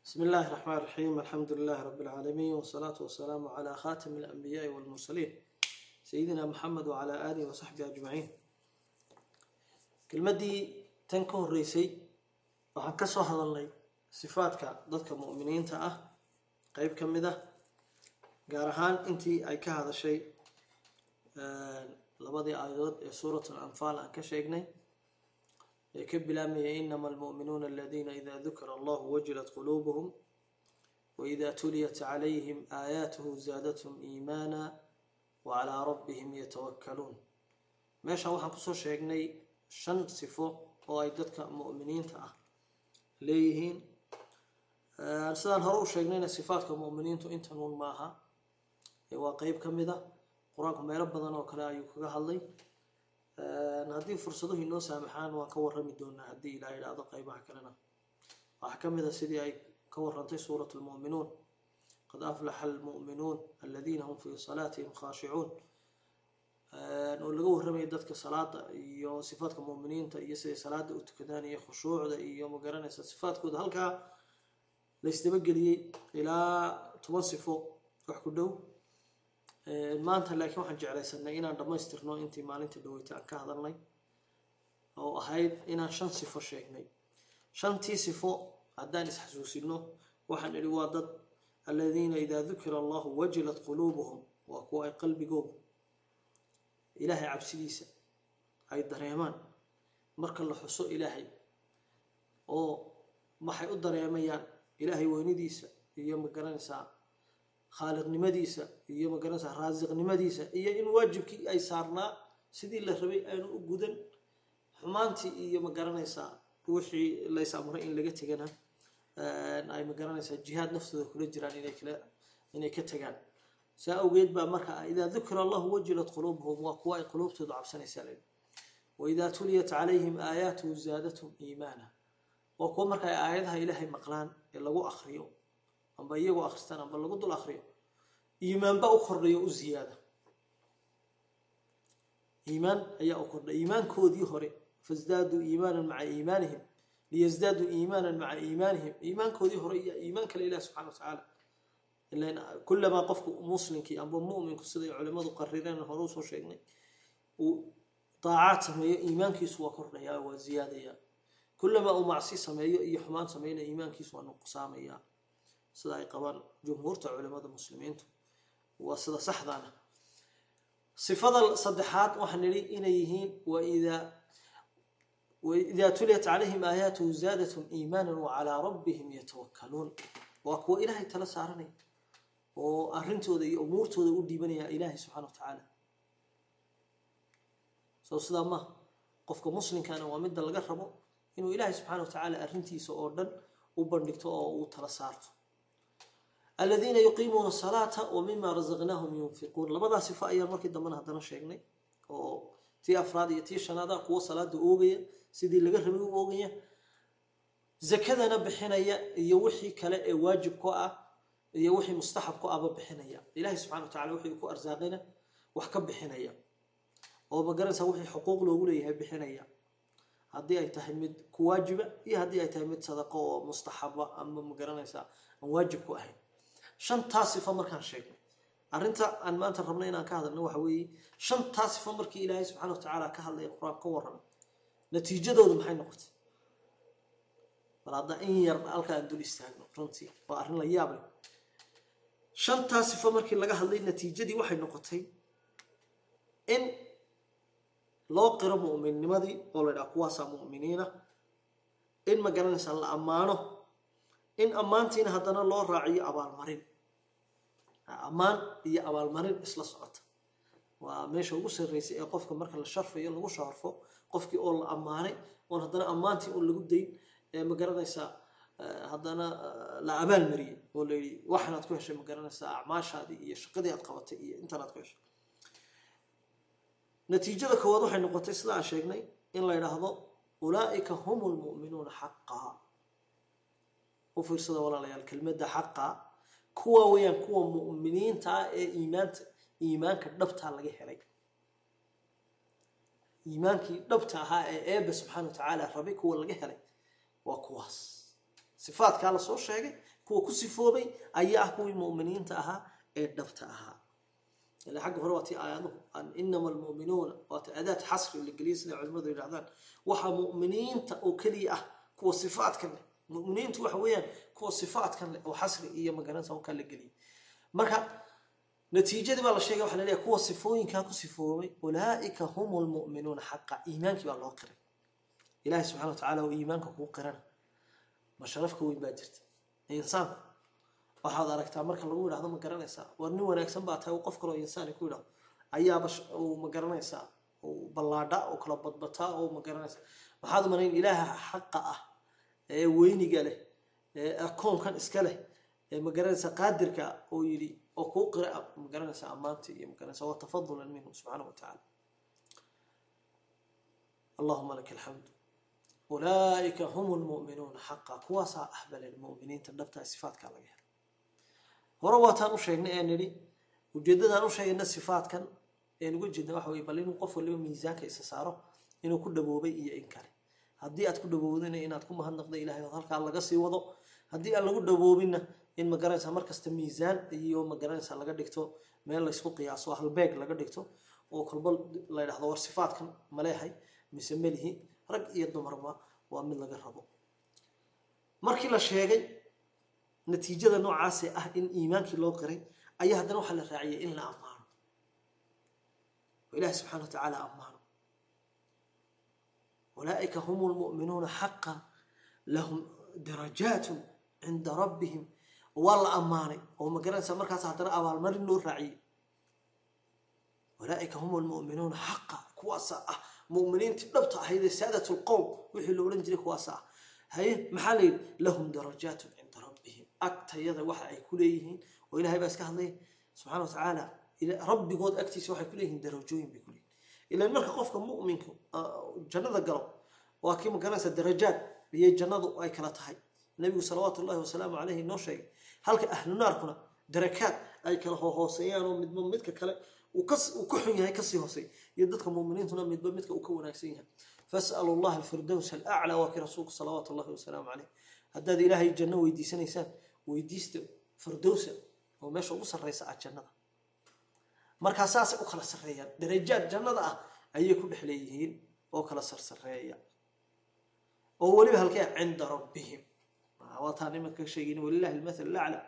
بسم الله الرحمن الرحيم الحمد لله رب العالمين والصلاة والسلام على خاتم الأنبياء والمرسلين سيدنا محمد وعلى آله وصحبه أجمعين كلمدي تنكون ريسي waxaan ka soo hadalnay sifaadka dadka mu'miniinta ah qeyb ka mid ah gaar ahaan intii ay ka hadashay labadii aayadood ee suurat alanfaal aan ka sheegnay ee ka bilaabmaya inama almu'minuuna aladiina ida dukira allahu wajilat quluubuhum waida tuliyat calayhim aayaatuhu zaadathum iimaana wacalaa rabbihim yatawakkaluun. Meeshaan waxaan ku soo sheegnay shan sifo oo ay dadka mu'miniinta ah leeyihiin. Sidaan hore u sheegnayna sifaadka mu'miniintu intanuun maaha. Waa qeyb ka mid a qur'aanku meelo badan oo kale ayuu kaga hadlay haddii fursaduhu inoo saamaxaan waan ka warami doonaa haddii ilaa idhaahdo qeybaha kalena. Waxaa ka mid a sidii ay ka warantay suurat lmu'minuun qad aflaxa almu'minuun aladiina hum fii salaatihim khaashicuun oo laga warramaya dadka salaada iyo sifaadka mu'miniinta iyo siday salaada u tukadaan iyo khushuucda iyo magaranaysa sifaadkooda. Halkaa laysdabageliyey ilaa toban sifo wax ku dhow maanta laakiin waxaan jeclaysanay inaan dhammaystirno intii maalinta dhaweyta aan ka hadalnay oo ahayd inaan shan sifo sheegnay. Shantii sifo haddaan isxasuusino waxaan idhi waa dad aladiina idaa dukira allahu wajilat quluubuhum waa kuwa ay qalbigooda ilaahay cabsidiisa ay dareemaan. Marka la xuso ilaahay oo maxay u dareemayaan ilaahay weynidiisa iyo ma garanaysaa khaaliqnimadiisa iyo ma garanaysaa raasiqnimadiisa iyo in waajibkii ay saarnaa sidii la rabay aanu u gudan. Xumaantii iyo ma garanaysaa wixii lays amray in laga tegana ay ma garanaysaa jihaad naftooda kula jiraan inay ka tagaan saa awgeed baa marka idaa dukira allahu wajilat quluubuhum waa kuwa ay quluubtooda cabsanaysaa le waidaa tuliyat calayhim aayaatuhu zaadathum iimaana waa kuwa marka ay aayadaha ilaahay maqlaan ee lagu akriyo amba iyagoo akhristaan amba lagu dul akriyo iimaanba u kordhayo u ziyaada. Iimaan ayaa u kordhay iimaankoodii hore fasdaaduu iimaanan maca iimaanihim liyasdaaduu iimaanan maca iimaanihim. Iimaankoodii hore iyo iimaan kale ilahi subxana wa tacaala kulamaa qofku muslinkii amba mu'minku siday culimadu qarireen hore u soo sheegnay uu daacaad sameeyo iimaankiisu waa kordhayaa waa ziyaadayaa. Kulamaa uu macsi sameeyo iyo xumaan sameynaya iimaankiisu waa nuqsaamayaa sida ay qabaan jumhuurta culimada muslimiintu. Waa sida saxdaana. Sifada saddexaad waxaan nidhi inay yihiin waidaa tuliyat calayhim aayaatuhu zaadathum iimaana wacalaa rabbihim yatawakkaluun. Waa kuwa ilaahay tala saaranaya oo arrintooda iyo umuurtooda u dhiibanaya ilaahay subxana wa tacaala. Soo sidaa maaha qofka muslimkana waa midda laga rabo inuu ilaahay subxana wa tacaala arrintiisa oo dhan u bandhigto oo uu tala saarto aladiina yuqiimuuna asalaata wa mima rasaqnaahum yunfiquun. Labadaa sifo ayaan markii dambena haddana sheegnay oo tii afraad iyo tii shanaada kuwo salaada oogaya sidii laga rabay u oogaya zakadana bixinaya iyo wixii kale ee waajib ku ah iyo wixii mustaxab ku ahba bixinaya. Ilahi subxana wa tacala wixii ku arsaaqina wax ka bixinaya. Oo magaranaysa wixii xuquuq loogu leeyahay bixinaya. Haddii ay tahay mid ku waajiba iyo haddii ay tahay mid sadaqo oo mustaxaba ama ma garanaysaa aan waajib ku ahayn shantaa sifo markaan sheegnay arrinta aan maanta rabna inaan ka hadalno waxa weeye shantaa sifo markii ilaahay subxana wa tacaala ka hadlaya qur'aan ka warramay natiijadoodu maxay noqotay? Bal hadda in yar halka aan dul istaagno runtii waa arrin la yaab leh. Shantaa sifo markii laga hadlay natiijadii waxay noqotay in loo qiro mu'minnimadii oo la dhaha kuwaasaa mu'miniina in ma la ammaano in ammaantiina haddana loo raaciyo abaalmarin ammaan iyo abaalmarin isla socota. Waa meesha ugu sarreysay ee qofka marka la sharfayo lagu sharfo qofkii oo la ammaanay oon haddana ammaantii oon lagu dayn ee ma garanaysaa haddana la abaalmariyey oo la yidhi waxanaad ku heshay ma garanaysaa acmaashaadii iyo shaqadii aad qabatay iyo intanaad ku heshay. Natiijada koowaad waxay noqotay sida aan sheegnay in la yidhaahdo ulaa'ika hum lmu'minuuna xaqaa. U fiirsada walaalayaal kelmadda xaqaa kuwa weeyaan kuwa mu'miniinta ah ee iimaanta iimaanka dhabtaa laga helay. Iimaankii dhabta ahaa ee eebbe subxaana wa tacaala rabay kuwa laga helay waa kuwaas. Sifaadkaa la soo sheegay kuwa ku sifoobay ayaa ah kuwii mu'miniinta ahaa ee dhabta ahaa. Ila xagga hore waa tii aayaduhu inama almu'minuuna waata adaad xasri la geliyay sida culimmadu yidhahdaan waxaa mu'miniinta oo keliya ah kuwa sifaadkan leh mu'miniintu waxa weeyaan kuwa sifaadkan leh oo xasri iyo magaranaysa halkaa la geliyay marka natiijadii baa la sheegay waxa la leeyahay kuwa sifooyinkaa ku sifoobay ulaa'ika hum lmu'minuuna xaqa. Iimaankii baa loo qiray. Ilaahay subxana wa tacaala oo iimaanka kuu qirana. Ma weyn baa jirta. Insaanku waxaad aragtaa marka lagu yidhahdo ma garanaysaa? War nin wanaagsan baa tahay qof kaloo insaani ku yidhahdo ayaaba ma garanaysaa? Ballaadha oo kala badbataa oo ma garanaysaa? Maxaad umanayn ilaaha xaqa ah ee weyniga leh ee akoonkan iska leh ee ma garanaysaa qaadirka oo yidhi oo kuu qira ma garanaysaa ammaantii iyo ma garanaysaa waa tafadulan minhu subxaana wa tacaala. Allahuma laka alxamdu ulaa'ika hum lmu'minuuna xaqa kuwaasaa ahbalel mu'miniinta dhabtaa sifaadkaa laga helo. Hore waataan u sheegnay ee nidhi ujeeddadaan u sheegayna sifaadkan een uga jeedna waxa weye bal inuu qof waliba miisaanka isa saaro inuu ku dhaboobay iyo in kale haddii aad ku dhaboobdina inaad ku mahadnaqda ilahay ood halkaa laga sii wado. Haddii aan lagu dhaboobinna in ma garanaysaa markasta miisaan iyo ma garanaysaa laga dhigto meel laysku qiyaaso halbeeg laga dhigto oo kolba la ydhahdo war sifaadkan maleehay mise melihi rag iyo dumarba waa mid laga rabo. Markii la sheegay natiijada noocaasee ah in iimaankii loo qiray ayaa haddana waxaa la raaciyay in la ammaano. Ilahi subxana wa tacaala ammaano ulaa'ika hum lmu'minuuna xaqa lahum darajaatun cinda rabbihim waa la ammaanay oo ma garanaysaa markaas haddana abaalmarin loo raaciyey ulaa'ika hum lmu'minuuna xaqa kuwaasa ah mu'miniintii dhabta ahayd ee saadat lqowm wixii la odhan jiray kuwaasa ah haye maxaa la yidhi lahum darajaatun cinda rabbihim agtayada waxa ay ku leeyihiin oo ilahay baa iska hadlay subxana wa rabbigood agtiisa waxay ku leeyihiin darajooyin bay ku leeyihiin ilan marka qofka mu'minka jannada galo waa kii magaranaysa darajaad iyo jannadu ay kala tahay. Nabigu salawaatu ullahi wasalaamu caleyhi noo sheegay halka ahlu naarkuna darakaad ay kala hooseeyaan oo midba midka kale uu ka xun yahay ka sii hoosey iyo dadka muminiintuna midba midka uu ka wanaagsan yahay. Fas'alu llaha alfirdows alaclaa waa kii rasuulku salawaatu ullahi wasalaamu caleyh haddaad ilaahay janno weydiisanaysaan weydiista firdowsa oo meesha ugu sarraysa ah jannada markaa saasay u kala sarreeyaan darajaad jannada ah ayay ku dhex leeyihiin oo kala sarsareeya. Oo weliba halkee cinda rabbihim. Waataan imanka sheegin walilahi almathal alacla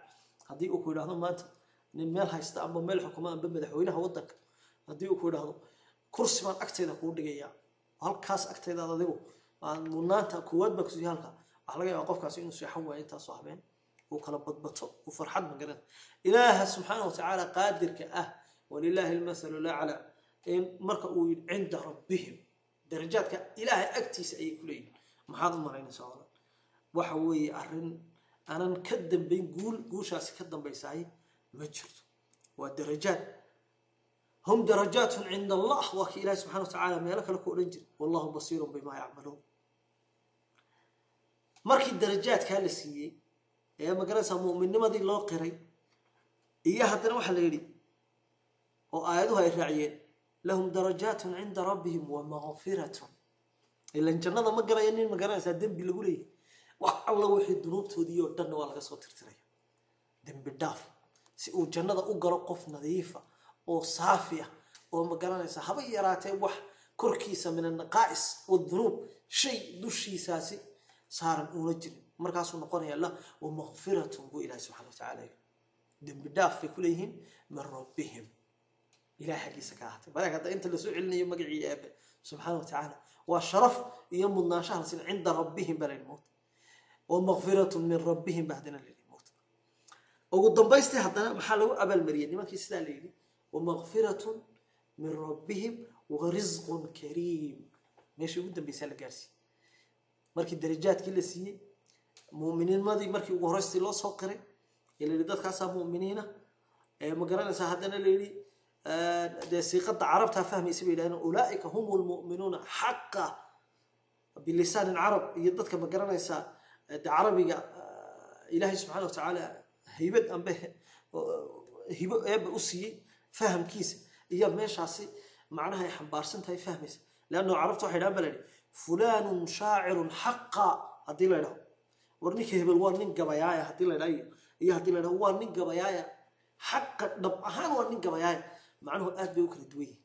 haddii uu ku yidhahdo maanta nin meel haysta amba meel xukuma amba madaxweynaha waddanka haddii uu ku yidhahdo kursi baan agtayda kuu dhigaya halkaas agtaydaad adigu mudnaanta koowaad baa kusiiya halka. Waxaa laga yaabaa qofkaasi inuu seexan waayo intaasoo habeen uu kala badbato uu farxad magaran ilaaha subxaana watacaala qaadirka ah walilaahi almathalu lacla marka uu yidhi cinda rabbihim. Darajaadka ilaahay agtiisa ayay ku leeyihiin maxaad u maraynaysaa odan waxa weeye arrin aanan ka dambayn guul guushaasi ka dambaysaay ma jirto. Waa darajaad. Hum darajaatun cinda allah. Waa kii ilahi subxana watacaala meelo kale ku odhan jira wallahu basiirun bimaa yacmaluun. Markii darajaadkaa la siiyey ee ma garanaysaa mu'minnimadii loo qiray iyo haddana waxaa la yidhi oo aayaduhu ay raaciyeen lahum darajaatun cinda rabbihim wa makfiratun ilan jannada ma garaya nin ma garanaysaa dembi lagu leeyahy wax alla wixii dunuubtoodii oo dhanna waa laga soo tirtiraya. Dembi dhaaf. Si uu jannada u galo qof nadiifa oo saafi ah oo ma garanaysaa haba yaraatee wax korkiisa min anaqaa'is wadunuub shay dushiisaasi saaran uuna jirin. Markaasuu noqonaya la wa makfiratun buu ilahi subxana yiri dembi dhaaf bay ku leeyihiin min rabbihim ilahay xaggiisa ka ahaatay malaag hadda inta la soo celinayo magacii eebe subxaana wa tacaala waa sharaf iyo mudnaanshaha lasin cinda rabbihim baa layidhi moogta wa makfiratun min rabbihim baa haddana layidhi moogta ugu dambaystii haddana maxaa lagu abaalmariyay nimankii sidaa la wa makfiratun min rabbihim wa risqun kariim meeshii ugu dambaysaa la gaarsiiyey markii darajaadkii la siiyey mu'miniinmadii markii ugu horeystii loo soo qiray ee la dadkaasaa mu'miniina ee ma garanaysaa haddana la dee siiqada carabtaa fahmaysa bay yidhahdeen ulaa'ika hum lmu'minuuna xaqa bilisaanin carab iyo dadka ma garanaysaa de carabiga ilaahay subxana watacaala haybad ambe hibo eeba u siiyey fahamkiisa. Iyo meeshaasi macnaha ay xambaarsan tahay fahmaysa leanno carabta waxay dhahan ba la yidhi fulanun shaacirun xaqa. Haddii la ydhaho war ninka hebel waa nin gabayaaya. Haddii la dhayo iyo haddii la dhaho waa nin gabayaaya. Xaqa dhab ahaan waa nin gabayaaya macnuhu aad bay u kala duwan yihiin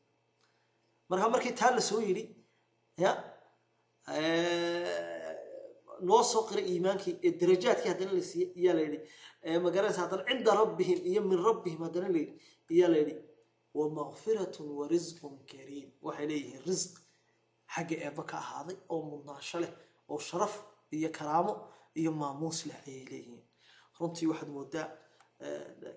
marka markii taa la soo yidhi ya loo soo qiray iimaankii ee darajaadkii haddana la siiyey iyaa la yidhi magaranaysa haddana cinda rabbihim iyo min rabbihim haddana la yidhi iyaa la yidhi wamakfiratun warisqun kariim. Waxay leeyihiin risq xagga eebba ka ahaaday oo mudnaansho leh oo sharaf iyo karaamo iyo maamuus leh ayay leeyihiin. Runtii waxaad moodaa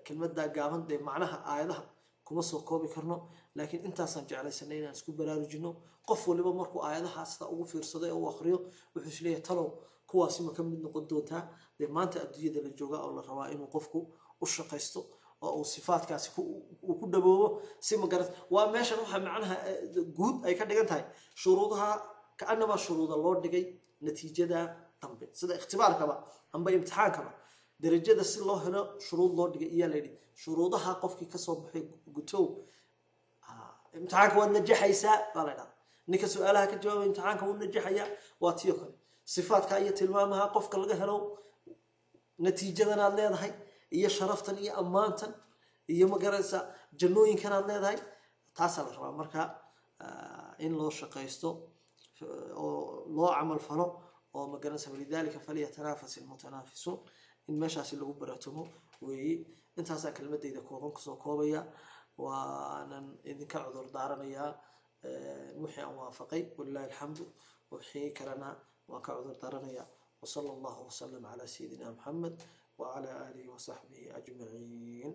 kelmadaa gaaban dee macnaha aayadaha kuma soo koobi karno. Laakiin intaasaan jeclaysanay inaan isku baraarujino qof waliba markuu aayadaha sida ugu fiirsaday oo u akriyo wuxuu is leeyahay talow kuwaasi ma ka mid noqon doontaa? Dee maanta adduunyada la jooga oo la rabaa inuu qofku u shaqaysto oo uu sifaadkaasi uu ku dhaboobo si magarat waa meeshan waxa macnaha guud ay ka dhigan tahay. Shuruudaha kaanamaa shuruuda loo dhigay natiijada dambe. Sida ikhtibaarkaba amba imtixaankaba darajada si loo helo shuruud loo dhigay iyaa layidhi shuruudaha qofkii ka soo baxay gutow imtixaanka waad najaxaysaa baa la dhaha ninka su'aalaha ka jawaabay imtixaanka wuu najaxayaa waa tiyo kale. Sifaadka iyo tilmaamaha qofka laga helo natiijadan aad leedahay iyo sharaftan iyo ammaantan iyo magaraysa jannooyinkan aad leedahay taasaa la rabaa. Marka in loo shaqaysto oo loo camal falo oo magaraysa walidalika falyatanafas ilmutanaafisuun in meeshaasi lagu baratomo weeye intaasaa kelmadayda kooban ku soo koobaya. Waanan idinka cudur daaranayaa wixii aan waafaqay. Walilahi alxamdu wixii kalena waan ka cudur daaranayaa wsala allahu wasalam calaa sayidina moxamed wacalaa aalihi wasaxbihi ajmaciin.